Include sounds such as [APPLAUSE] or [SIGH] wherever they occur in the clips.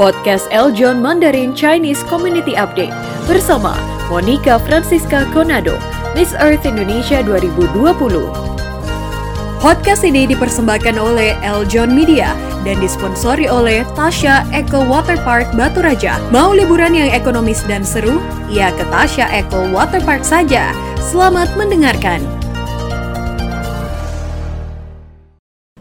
Podcast Eljon Mandarin Chinese Community Update bersama Monica Francisca Conado, Miss Earth Indonesia 2020. Podcast ini dipersembahkan oleh Eljon Media dan disponsori oleh Tasha Eco Water Park Batu Raja. Mau liburan yang ekonomis dan seru? Ya ke Tasha Eco Water Park saja. Selamat mendengarkan.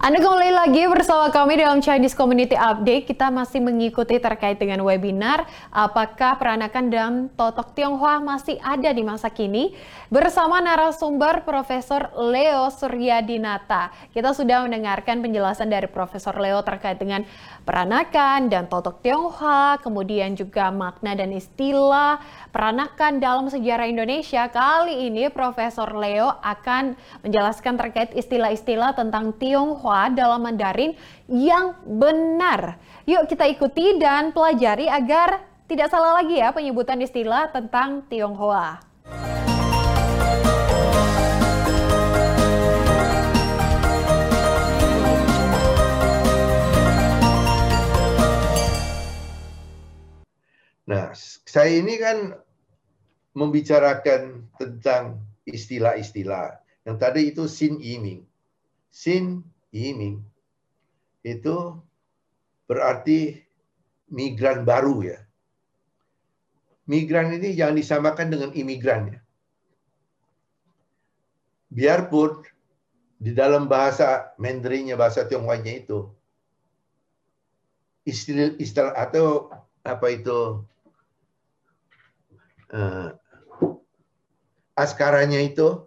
Anda kembali lagi bersama kami dalam Chinese Community Update. Kita masih mengikuti terkait dengan webinar apakah peranakan dalam totok Tionghoa masih ada di masa kini bersama narasumber Profesor Leo Suryadinata. Kita sudah mendengarkan penjelasan dari Profesor Leo terkait dengan peranakan dan totok Tionghoa, kemudian juga makna dan istilah peranakan dalam sejarah Indonesia. Kali ini Profesor Leo akan menjelaskan terkait istilah-istilah tentang Tionghoa Dalam Mandarin yang benar. Yuk kita ikuti dan pelajari agar tidak salah lagi ya penyebutan istilah tentang Tionghoa. Nah, saya ini kan membicarakan tentang istilah-istilah. Yang tadi itu sin iming. Sin ini itu berarti migran baru ya. Migran ini jangan disamakan dengan imigran ya. Biarpun di dalam bahasa Mandarinnya, bahasa Tionghoanya itu, istilah, istilah atau apa itu uh, askaranya itu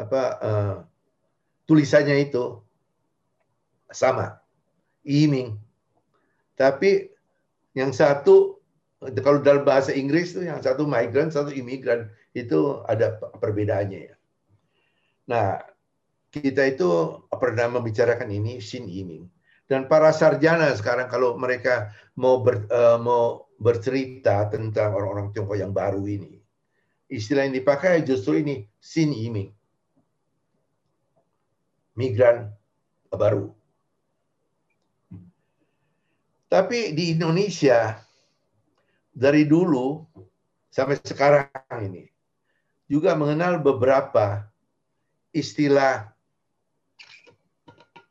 apa uh, tulisannya itu sama, iming. Tapi yang satu kalau dalam bahasa Inggris itu yang satu migran, satu imigran itu ada perbedaannya ya. Nah, kita itu pernah membicarakan ini sin iming dan para sarjana sekarang kalau mereka mau ber, uh, mau bercerita tentang orang-orang Tiongkok yang baru ini istilah yang dipakai justru ini sin iming migran baru. Tapi di Indonesia dari dulu sampai sekarang ini juga mengenal beberapa istilah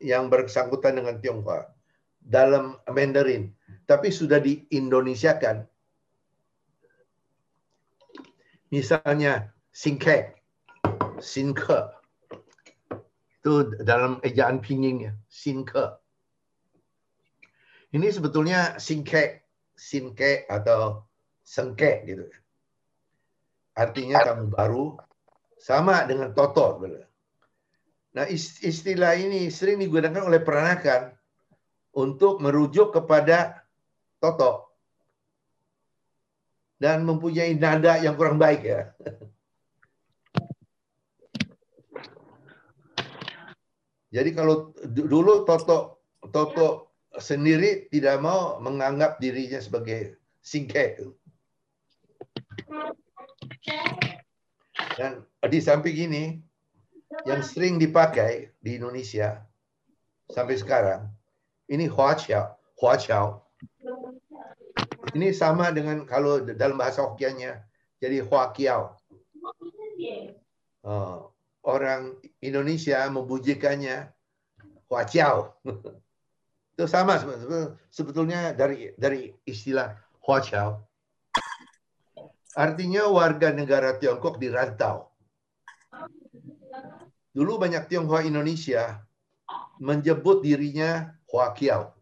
yang bersangkutan dengan Tionghoa dalam Mandarin, tapi sudah di Indonesiakan. Misalnya singke, sinke, itu dalam ejaan pinyin ya, sinke. Ini sebetulnya sinke, sinke atau sengke gitu. Artinya kamu baru sama dengan toto. Nah istilah ini sering digunakan oleh peranakan untuk merujuk kepada toto dan mempunyai nada yang kurang baik ya. [LAUGHS] Jadi kalau dulu Toto Toto sendiri tidak mau menganggap dirinya sebagai singke. Dan di samping ini yang sering dipakai di Indonesia sampai sekarang ini hua qiao, hua qiao. Ini sama dengan kalau dalam bahasa Hokkiannya jadi hua kiao. Uh, orang Indonesia membujikannya huaciao. [LAUGHS] Itu sama sebetulnya dari dari istilah huaciao. Artinya warga negara Tiongkok di rantau. Dulu banyak Tionghoa Indonesia menyebut dirinya Huakiao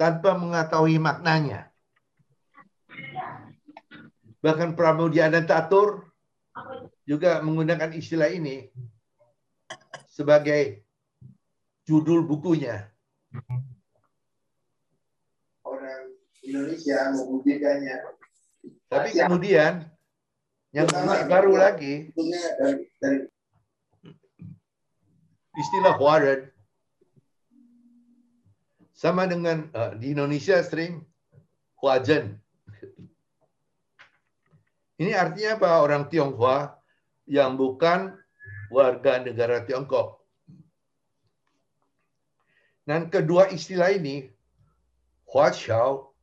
tanpa mengetahui maknanya. Bahkan Pramudia dan Tatur juga menggunakan istilah ini sebagai judul bukunya. Orang Indonesia membuktikannya. Tapi kemudian yang baru lagi istilah waran sama dengan uh, di Indonesia sering huajan. Ini artinya apa? Orang Tionghoa yang bukan warga negara Tiongkok. Dan kedua istilah ini, Hua Qiao,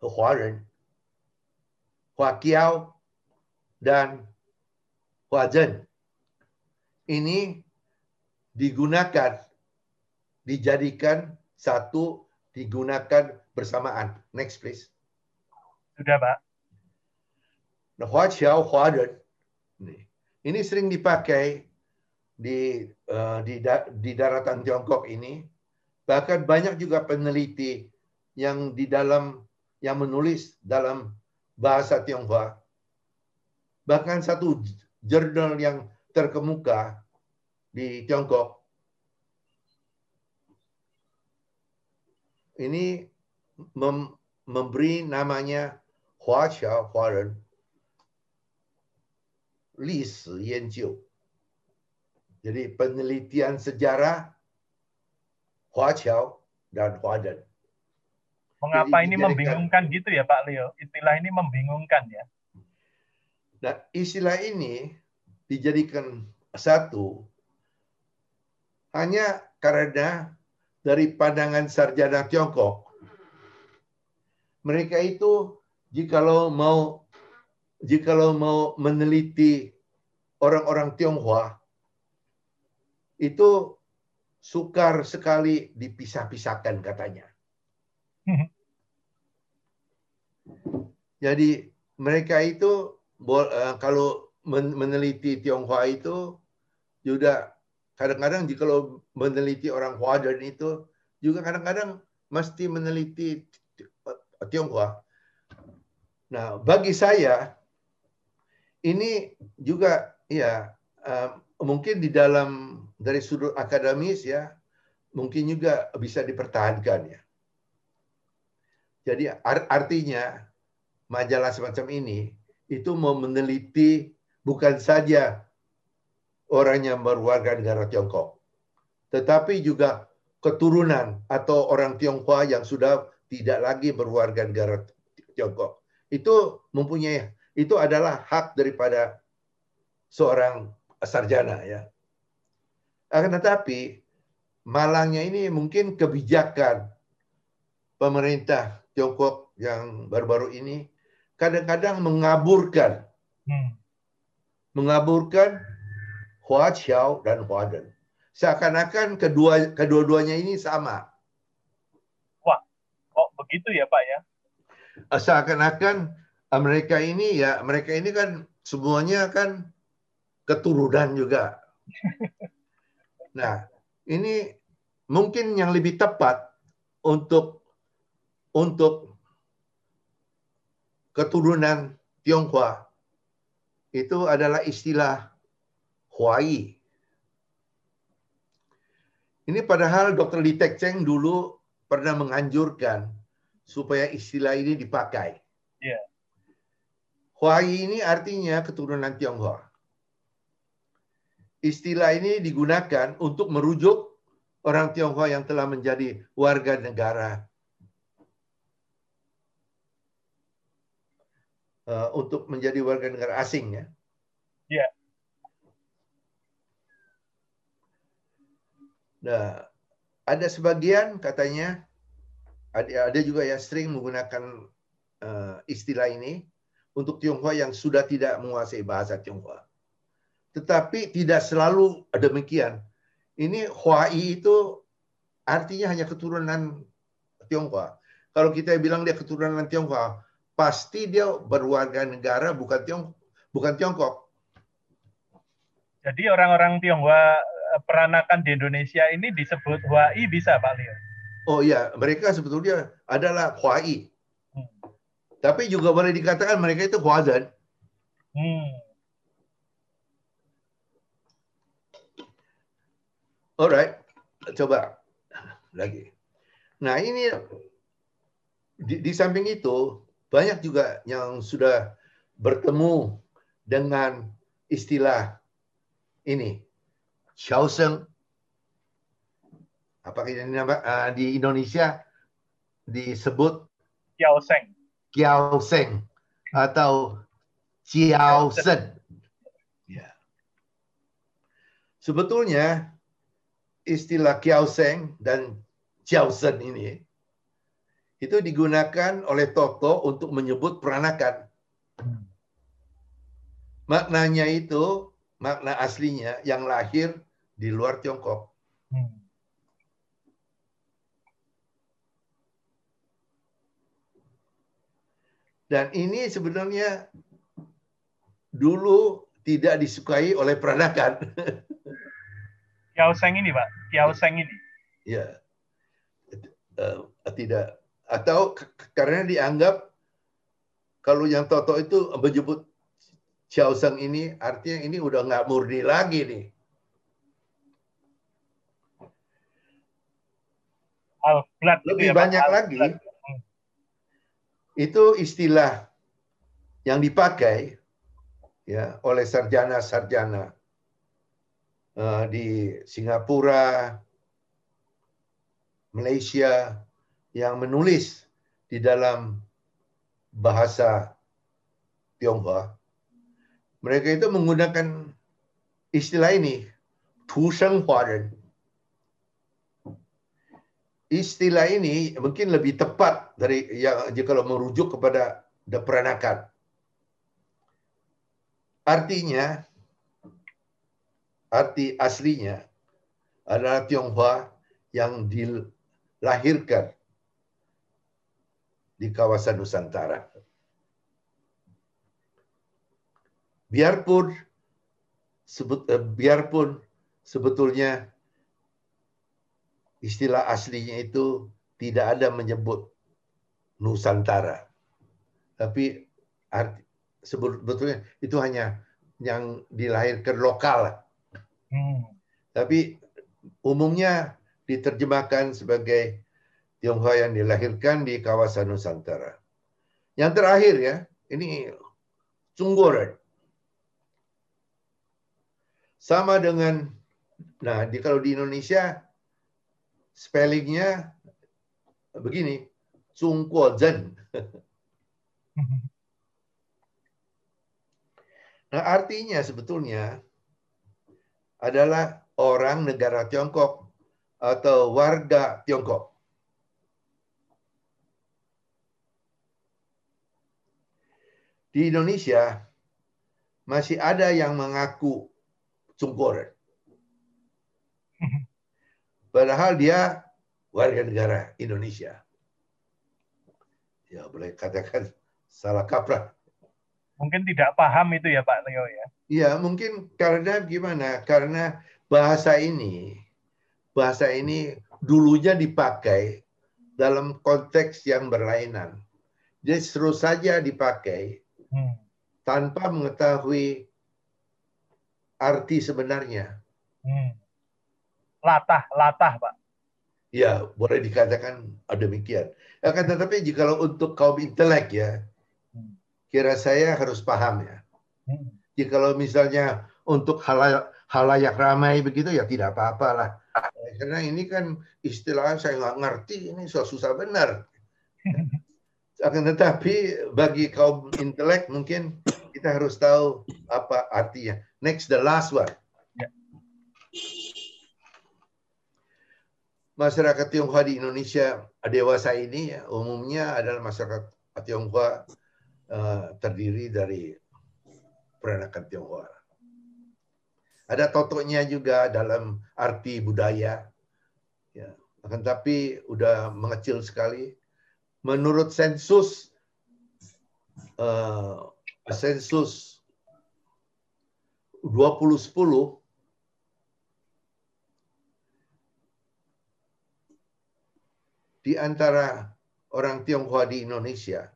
Hua Ren, Hua Kiao, dan Hua Zhen. Ini digunakan, dijadikan satu, digunakan bersamaan. Next please. Sudah, Pak. Nah, Hua Qiao, Hua Ren. Ini sering dipakai di, uh, di, da, di daratan Tiongkok ini. Bahkan banyak juga peneliti yang di dalam yang menulis dalam bahasa Tionghoa. Bahkan satu jurnal yang terkemuka di Tiongkok ini mem memberi namanya Hua Qiao Hua Ren 历史研究 jadi penelitian sejarah Hua Qiao dan Hua Ren. Mengapa Jadi, ini membingungkan gitu ya Pak Leo? Istilah ini membingungkan ya. Nah, istilah ini dijadikan satu hanya karena dari pandangan sarjana Tiongkok mereka itu jikalau mau jikalau mau meneliti orang-orang Tionghoa itu sukar sekali dipisah-pisahkan katanya. Jadi mereka itu eh, kalau meneliti Tionghoa itu juga kadang-kadang jikalau meneliti orang Huadan itu juga kadang-kadang mesti meneliti Tionghoa. Nah, bagi saya ini juga ya uh, mungkin di dalam dari sudut akademis ya mungkin juga bisa dipertahankan ya. Jadi artinya majalah semacam ini itu mau meneliti bukan saja orang yang berwarga negara Tiongkok, tetapi juga keturunan atau orang Tionghoa yang sudah tidak lagi berwarga negara Tiongkok. Itu mempunyai itu adalah hak daripada seorang sarjana ya. Akan tetapi malangnya ini mungkin kebijakan pemerintah Tiongkok yang baru-baru ini kadang-kadang mengaburkan hmm. mengaburkan Hua Qiao dan Hua Den. Seakan-akan kedua kedua-duanya ini sama. Wah, kok begitu ya Pak ya? Seakan-akan mereka ini ya mereka ini kan semuanya kan keturunan juga. Nah, ini mungkin yang lebih tepat untuk untuk keturunan Tionghoa itu adalah istilah Huai. Ini padahal Dr. Li Tek Cheng dulu pernah menganjurkan supaya istilah ini dipakai. Huai ini artinya keturunan Tionghoa istilah ini digunakan untuk merujuk orang Tionghoa yang telah menjadi warga negara uh, untuk menjadi warga negara asing ya. Iya. Nah, ada sebagian katanya ada, ada juga yang sering menggunakan uh, istilah ini untuk Tionghoa yang sudah tidak menguasai bahasa Tionghoa. Tetapi tidak selalu demikian. Ini Huai itu artinya hanya keturunan Tionghoa. Kalau kita bilang dia keturunan Tionghoa, pasti dia berwarga negara bukan Tiong bukan Tiongkok. Jadi orang-orang Tionghoa eh, peranakan di Indonesia ini disebut Huai bisa Pak Leo? Oh iya, mereka sebetulnya adalah Huai. Tapi juga boleh dikatakan mereka itu Huazan. Hmm. Alright, coba lagi. Nah ini di, di samping itu banyak juga yang sudah bertemu dengan istilah ini, Xiaoseng. Apakah ini nama uh, di Indonesia disebut Kiaoseng. Kiaoseng atau Xiaoseng. Ya. Sebetulnya istilah Kiao Seng dan Jiaosen ini itu digunakan oleh Toto untuk menyebut peranakan. Maknanya itu, makna aslinya yang lahir di luar Tiongkok. Dan ini sebenarnya dulu tidak disukai oleh peranakan. [LAUGHS] Kiao Seng ini, Pak. Kiao Seng ini. Ya. Uh, tidak atau karena dianggap kalau yang Toto itu menyebut Xiao Seng ini artinya ini udah nggak murni lagi nih. Al Lebih ya, banyak lagi itu istilah yang dipakai ya oleh sarjana-sarjana uh, di Singapura, Malaysia yang menulis di dalam bahasa Tionghoa. Mereka itu menggunakan istilah ini, Tu Sheng Huaren istilah ini mungkin lebih tepat dari yang jika kalau merujuk kepada peranakan. Artinya, arti aslinya adalah Tionghoa yang dilahirkan di kawasan Nusantara. Biarpun sebut, eh, biarpun sebetulnya istilah aslinya itu tidak ada menyebut Nusantara. Tapi arti, sebetulnya itu hanya yang dilahirkan lokal. Hmm. Tapi umumnya diterjemahkan sebagai Tionghoa yang dilahirkan di kawasan Nusantara. Yang terakhir ya, ini Cunggoran. Sama dengan, nah di kalau di Indonesia spellingnya begini, Zheng. [LAUGHS] Nah, artinya sebetulnya adalah orang negara Tiongkok atau warga Tiongkok. Di Indonesia masih ada yang mengaku Cungkoren. Padahal dia warga negara Indonesia. Ya boleh katakan salah kaprah. Mungkin tidak paham itu ya Pak Leo ya. Iya mungkin karena gimana? Karena bahasa ini, bahasa ini dulunya dipakai dalam konteks yang berlainan. Jadi terus saja dipakai hmm. tanpa mengetahui arti sebenarnya. Hmm latah, latah, Pak. Ya, boleh dikatakan demikian. Akan tetapi jika untuk kaum intelek ya, hmm. kira saya harus paham ya. Hmm. Jika kalau misalnya untuk halayak, halayak ramai begitu ya tidak apa-apa lah. Karena ini kan istilah saya nggak ngerti, ini susah-susah benar. [LAUGHS] Akan tetapi bagi kaum intelek mungkin kita harus tahu apa artinya. Next, the last one. Masyarakat Tionghoa di Indonesia dewasa ini ya, umumnya adalah masyarakat Tionghoa uh, terdiri dari peranakan Tionghoa. Ada totonya juga dalam arti budaya, ya. akan tapi udah mengecil sekali. Menurut sensus uh, sensus 2010 di antara orang Tionghoa di Indonesia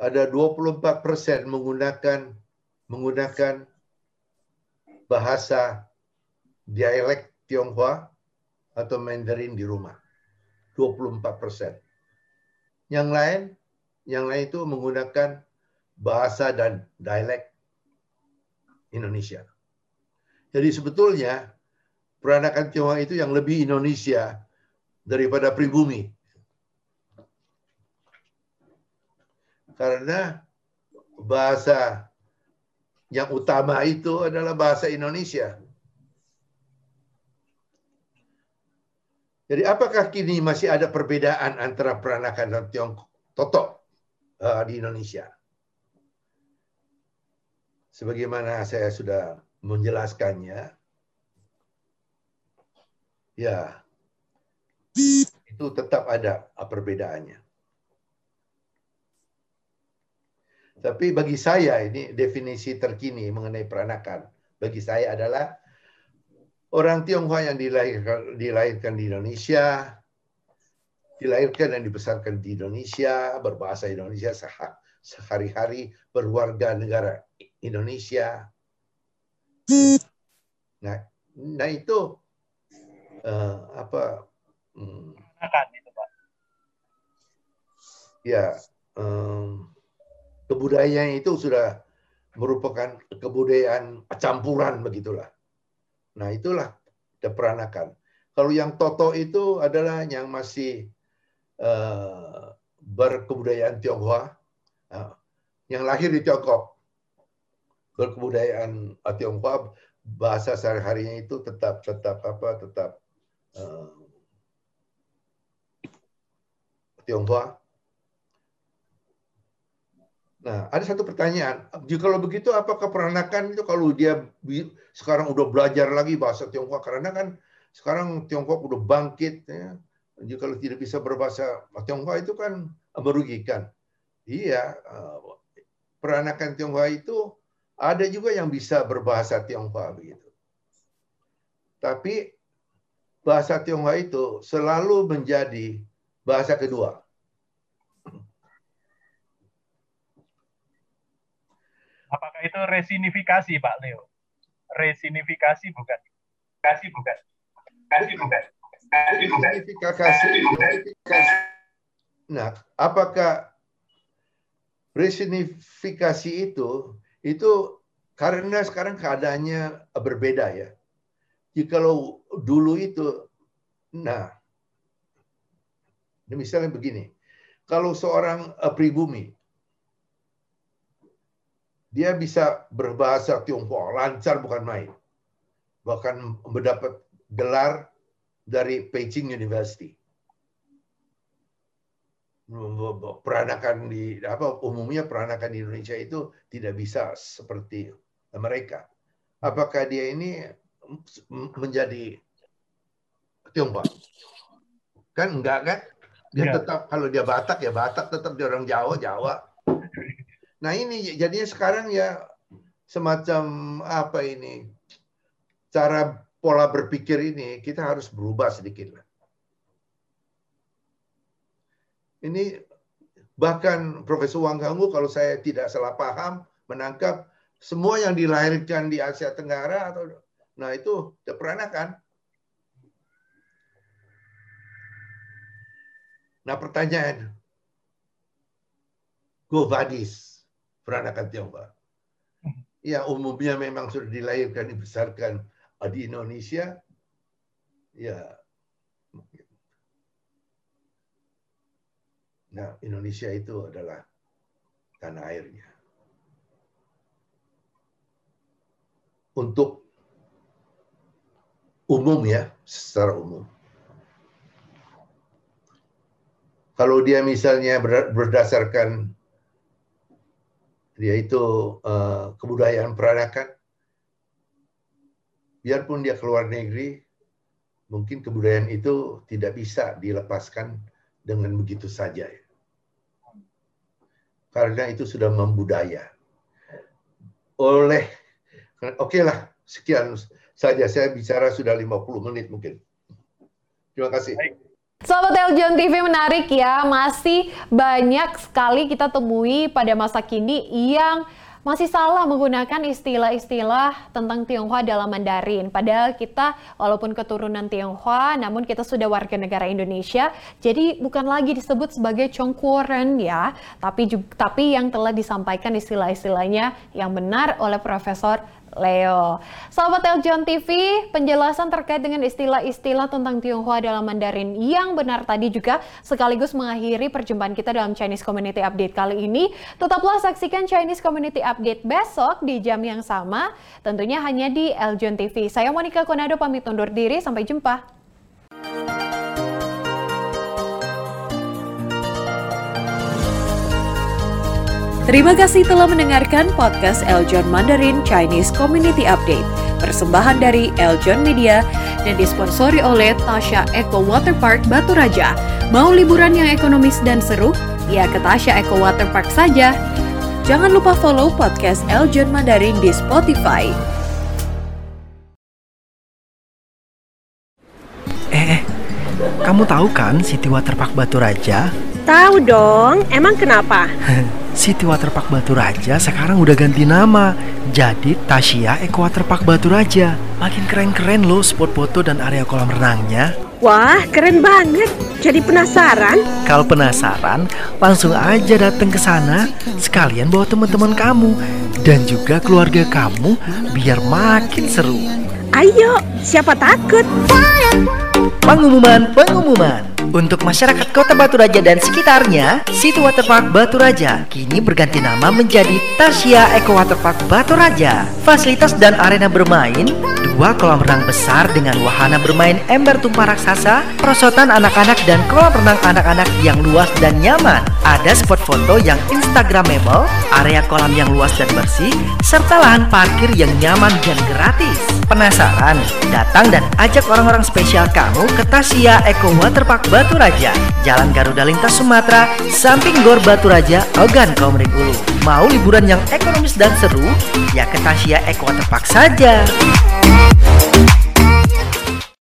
ada 24 persen menggunakan menggunakan bahasa dialek Tionghoa atau Mandarin di rumah. 24 persen. Yang lain, yang lain itu menggunakan bahasa dan dialek Indonesia. Jadi sebetulnya peranakan Tionghoa itu yang lebih Indonesia daripada pribumi. Karena bahasa yang utama itu adalah bahasa Indonesia. Jadi apakah kini masih ada perbedaan antara peranakan dan Tiongkok Totok uh, di Indonesia? Sebagaimana saya sudah menjelaskannya, ya itu tetap ada perbedaannya. Tapi bagi saya ini definisi terkini mengenai peranakan bagi saya adalah orang Tionghoa yang dilahirkan, dilahirkan di Indonesia, dilahirkan dan dibesarkan di Indonesia, berbahasa Indonesia sehari-hari, berwarga negara Indonesia. Nah, nah itu uh, apa? Hmm, itu Pak. Ya, um, kebudayaan itu sudah merupakan kebudayaan campuran begitulah. Nah, itulah peranakan. Kalau yang Toto itu adalah yang masih uh, berkebudayaan Tionghoa, uh, yang lahir di Tiongkok, berkebudayaan Tionghoa, bahasa sehari-harinya itu tetap tetap apa tetap uh, Tionghoa. Nah, ada satu pertanyaan. Jika kalau begitu, apakah peranakan itu kalau dia sekarang udah belajar lagi bahasa Tiongkok? Karena kan sekarang Tiongkok udah bangkit. Ya. Jika kalau tidak bisa berbahasa Tiongkok itu kan merugikan. Iya, eh, peranakan Tiongkok itu ada juga yang bisa berbahasa Tiongkok begitu. Tapi bahasa Tiongkok itu selalu menjadi bahasa kedua. Apakah itu resinifikasi Pak Leo? Resinifikasi bukan? Kasih bukan? Kasih bukan? Kasih bukan? Resinifikasi. Nah, apakah resinifikasi itu itu karena sekarang keadaannya berbeda ya. Jika kalau dulu itu, nah, misalnya begini, kalau seorang eh, pribumi dia bisa berbahasa Tionghoa lancar bukan main. Bahkan mendapat gelar dari Beijing University. Peranakan di apa umumnya peranakan di Indonesia itu tidak bisa seperti mereka. Apakah dia ini menjadi Tionghoa? Kan enggak kan? Dia ya. tetap kalau dia Batak ya Batak tetap dia orang Jawa Jawa Nah ini jadinya sekarang ya semacam apa ini cara pola berpikir ini kita harus berubah sedikit lah. Ini bahkan Profesor Wang Ganggu kalau saya tidak salah paham menangkap semua yang dilahirkan di Asia Tenggara atau nah itu kan? Nah pertanyaan, go peranakan Tionghoa. Ya umumnya memang sudah dilahirkan, dibesarkan di Indonesia. Ya, nah Indonesia itu adalah tanah airnya. Untuk umum ya, secara umum. Kalau dia misalnya berdasarkan yaitu uh, kebudayaan peranakan. Biarpun dia keluar negeri, mungkin kebudayaan itu tidak bisa dilepaskan dengan begitu saja. Karena itu sudah membudaya. Oleh, oke okay lah, sekian saja. Saya bicara sudah 50 menit mungkin. Terima kasih. Baik. Sahabat Eljon TV menarik ya, masih banyak sekali kita temui pada masa kini yang masih salah menggunakan istilah-istilah tentang Tionghoa dalam Mandarin. Padahal kita walaupun keturunan Tionghoa, namun kita sudah warga negara Indonesia, jadi bukan lagi disebut sebagai Chongkuren ya, tapi tapi yang telah disampaikan istilah-istilahnya yang benar oleh Profesor Leo. Sahabat Eljon TV, penjelasan terkait dengan istilah-istilah tentang Tionghoa dalam Mandarin yang benar tadi juga sekaligus mengakhiri perjumpaan kita dalam Chinese Community Update kali ini. Tetaplah saksikan Chinese Community Update besok di jam yang sama, tentunya hanya di Eljon TV. Saya Monica Konado pamit undur diri, sampai jumpa. Terima kasih telah mendengarkan podcast Eljon Mandarin Chinese Community Update. Persembahan dari Eljon Media dan disponsori oleh Tasha Eco Waterpark Batu Raja. Mau liburan yang ekonomis dan seru? Ya ke Tasha Eco Waterpark saja. Jangan lupa follow podcast Eljon Mandarin di Spotify. Eh, eh, kamu tahu kan City Waterpark Batu Raja? Tahu dong, emang kenapa? [LAUGHS] City Waterpark Batu Raja sekarang udah ganti nama jadi Tasya Eco Waterpark Batu Raja. Makin keren-keren loh spot foto dan area kolam renangnya. Wah, keren banget. Jadi penasaran? Kalau penasaran, langsung aja datang ke sana sekalian bawa teman-teman kamu dan juga keluarga kamu biar makin seru. Ayo, siapa takut? Pengumuman, pengumuman. Untuk masyarakat Kota Batu Raja dan sekitarnya, City Waterpark Batu Raja kini berganti nama menjadi Tasya Eco Waterpark Batu Raja. Fasilitas dan arena bermain, dua kolam renang besar dengan wahana bermain ember tumpah raksasa, perosotan anak-anak dan kolam renang anak-anak yang luas dan nyaman. Ada spot foto yang instagramable, area kolam yang luas dan bersih, serta lahan parkir yang nyaman dan gratis. Penasaran? Datang dan ajak orang-orang spesial kamu ke Tasya Eco Waterpark Batu Raja, Jalan Garuda Lintas Sumatera, samping Gor Batu Raja, Ogan Komering Ulu. Mau liburan yang ekonomis dan seru? Ya ke Tasya Eco Waterpark saja.